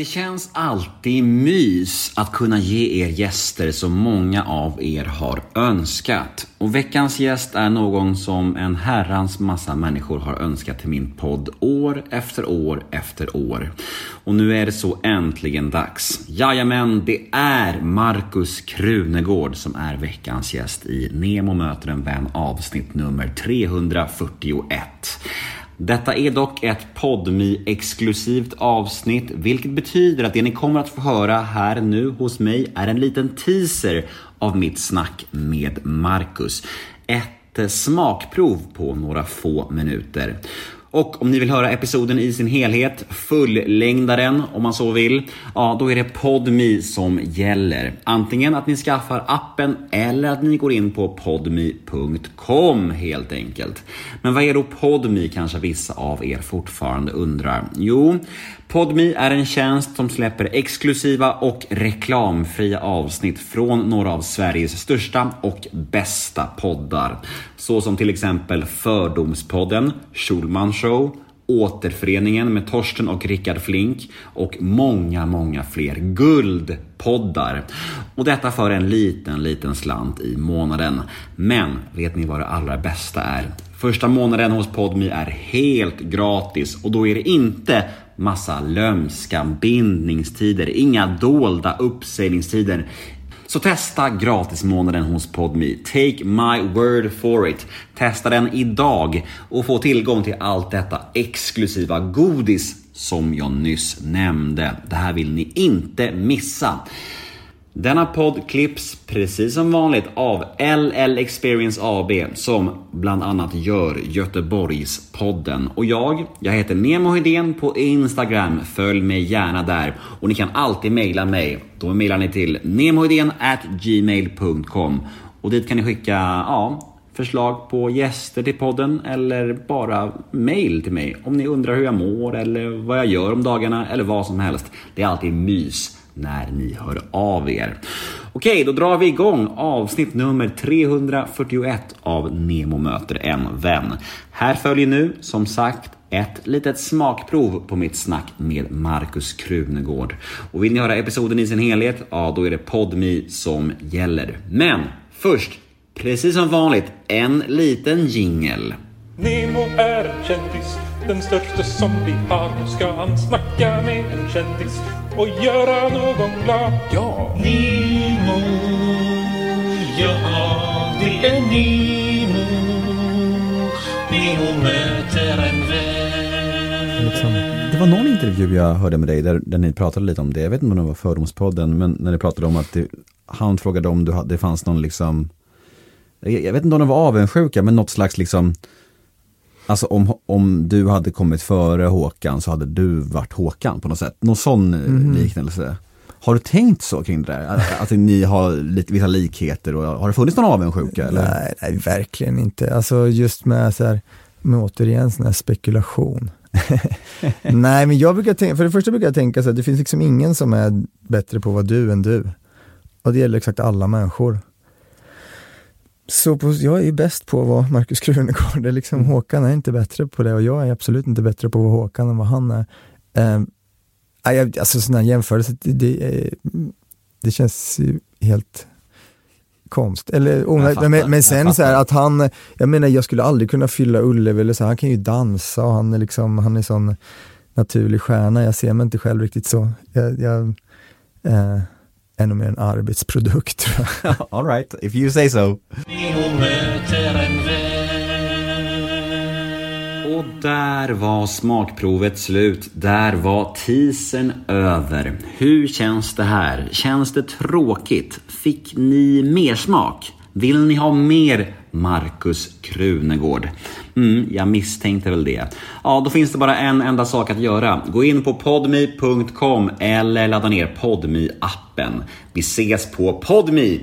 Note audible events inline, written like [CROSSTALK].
Det känns alltid mys att kunna ge er gäster som många av er har önskat. Och veckans gäst är någon som en herrans massa människor har önskat till min podd år efter år efter år. Och nu är det så äntligen dags. Jajamän, det är Markus Krunegård som är veckans gäst i Nemo möter en vän avsnitt nummer 341. Detta är dock ett podmi exklusivt avsnitt, vilket betyder att det ni kommer att få höra här nu hos mig är en liten teaser av mitt snack med Marcus. Ett eh, smakprov på några få minuter. Och om ni vill höra episoden i sin helhet, fullängdaren om man så vill, ja då är det Podmi som gäller. Antingen att ni skaffar appen eller att ni går in på podmi.com helt enkelt. Men vad är då Podmi kanske vissa av er fortfarande undrar? Jo, Podmi är en tjänst som släpper exklusiva och reklamfria avsnitt från några av Sveriges största och bästa poddar. Så som till exempel Fördomspodden, Schulman Show, Återföreningen med Torsten och Rickard Flink och många, många fler guldpoddar. Och detta för en liten, liten slant i månaden. Men vet ni vad det allra bästa är? Första månaden hos Podmi är helt gratis och då är det inte massa lömska bindningstider, inga dolda uppsägningstider. Så testa gratismånaden hos Podme. Take my word for it. Testa den idag och få tillgång till allt detta exklusiva godis som jag nyss nämnde. Det här vill ni inte missa. Denna podd klipps precis som vanligt av LL Experience AB som bland annat gör Göteborgspodden. Och jag, jag heter Nemo Hedén på Instagram. Följ mig gärna där. Och ni kan alltid mejla mig. Då mejlar ni till gmail.com och dit kan ni skicka ja, förslag på gäster till podden eller bara mail till mig om ni undrar hur jag mår eller vad jag gör om dagarna eller vad som helst. Det är alltid mys när ni hör av er. Okej, då drar vi igång avsnitt nummer 341 av Nemo möter en vän. Här följer nu, som sagt, ett litet smakprov på mitt snack med Markus Krunegård. Och vill ni höra episoden i sin helhet, ja då är det Podmi som gäller. Men först, precis som vanligt, en liten jingel. Nemo är en kändis, den största som vi har. Nu ska han snacka med en kändis och göra någon glad. Ja! Nemo, ja det är Nemo. Nemo möter en vän. Liksom, det var någon intervju jag hörde med dig där, där ni pratade lite om det. Jag vet inte om det var Fördomspodden, men när ni pratade om att det, han frågade om du, det fanns någon liksom, jag, jag vet inte om de var avundsjuka, men något slags liksom, alltså om, om du hade kommit före Håkan så hade du varit Håkan på något sätt. Någon sån mm. liknelse. Har du tänkt så kring det där? Att, att ni har lite, vissa likheter och har det funnits någon avundsjuka? Eller? Nej, nej, verkligen inte. Alltså just med så här, med återigen sån här spekulation. [LAUGHS] nej, men jag brukar tänka, för det första brukar jag tänka så här, det finns liksom ingen som är bättre på att vara du än du. Och det gäller exakt alla människor. Så på, jag är ju bäst på att vara Markus Krunegård. Det är liksom, Håkan är inte bättre på det och jag är absolut inte bättre på att vara Håkan än vad han är. Eh, jag- alltså sådana här jämförelser, det, det, eh, det känns ju helt konst. Eller, fattar, men, men sen så här att han, jag menar jag skulle aldrig kunna fylla Ullevi eller så, han kan ju dansa och han är liksom, han är sån naturlig stjärna. Jag ser mig inte själv riktigt så. Jag, jag eh, nog mer en arbetsprodukt. [LAUGHS] All right, if you say so. Och där var smakprovet slut. Där var teasern över. Hur känns det här? Känns det tråkigt? Fick ni mer smak? Vill ni ha mer Markus Krunegård? Mm, jag misstänkte väl det. Ja, då finns det bara en enda sak att göra. Gå in på podme.com eller ladda ner podme appen Vi ses på podme!